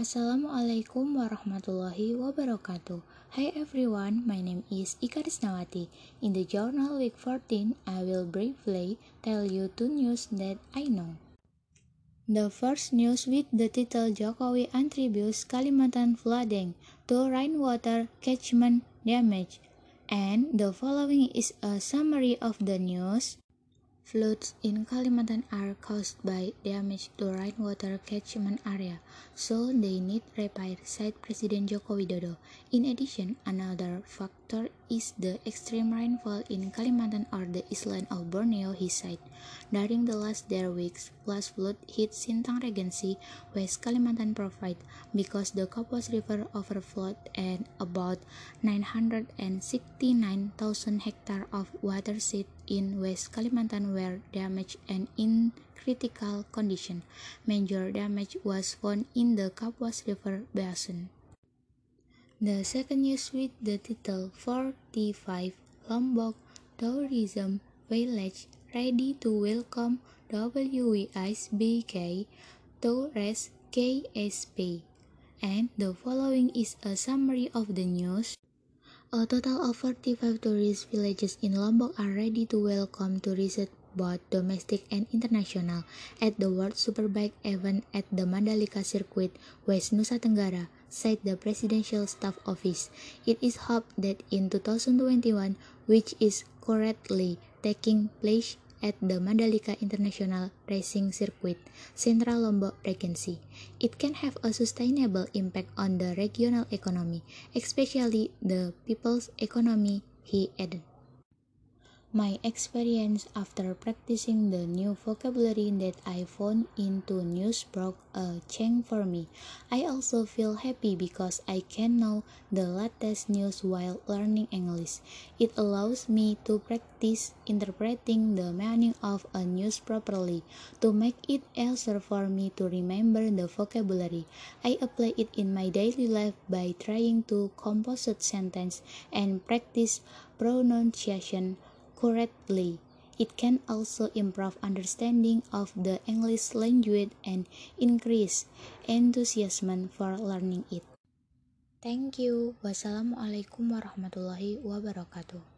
Assalamualaikum warahmatullahi wabarakatuh. Hi everyone, my name is Ika Risnawati. In the journal week 14, I will briefly tell you two news that I know. The first news with the title Jokowi attributes Kalimantan flooding to rainwater catchment damage. And the following is a summary of the news. Floods in Kalimantan are caused by damage to rainwater catchment area, so they need repair, said President Joko Widodo. In addition, another factor is the extreme rainfall in Kalimantan or the island of Borneo, he said. During the last their weeks, flash flood hit Sintang Regency, West Kalimantan Provide, because the Kapuas River overflowed and about 969,000 hectares of watershed in West Kalimantan were damaged and in critical condition. Major damage was found in the Kapuas River basin. The second news with the title 45 Lombok Tourism Village ready to welcome WISBK Tourist KSP. And the following is a summary of the news. A total of 45 tourist villages in Lombok are ready to welcome tourists both domestic and international at the World Superbike event at the Mandalika Circuit, West Nusa Tenggara, said the Presidential Staff Office. It is hoped that in 2021, which is currently taking place at the Mandalika International Racing Circuit, Central Lombok Regency. It can have a sustainable impact on the regional economy, especially the people's economy, he added. My experience after practicing the new vocabulary that I found into news broke a change for me. I also feel happy because I can know the latest news while learning English. It allows me to practice interpreting the meaning of a news properly to make it easier for me to remember the vocabulary. I apply it in my daily life by trying to compose a sentence and practice pronunciation correctly. It can also improve understanding of the English language and increase enthusiasm for learning it. Thank you. Wassalamualaikum warahmatullahi wabarakatuh.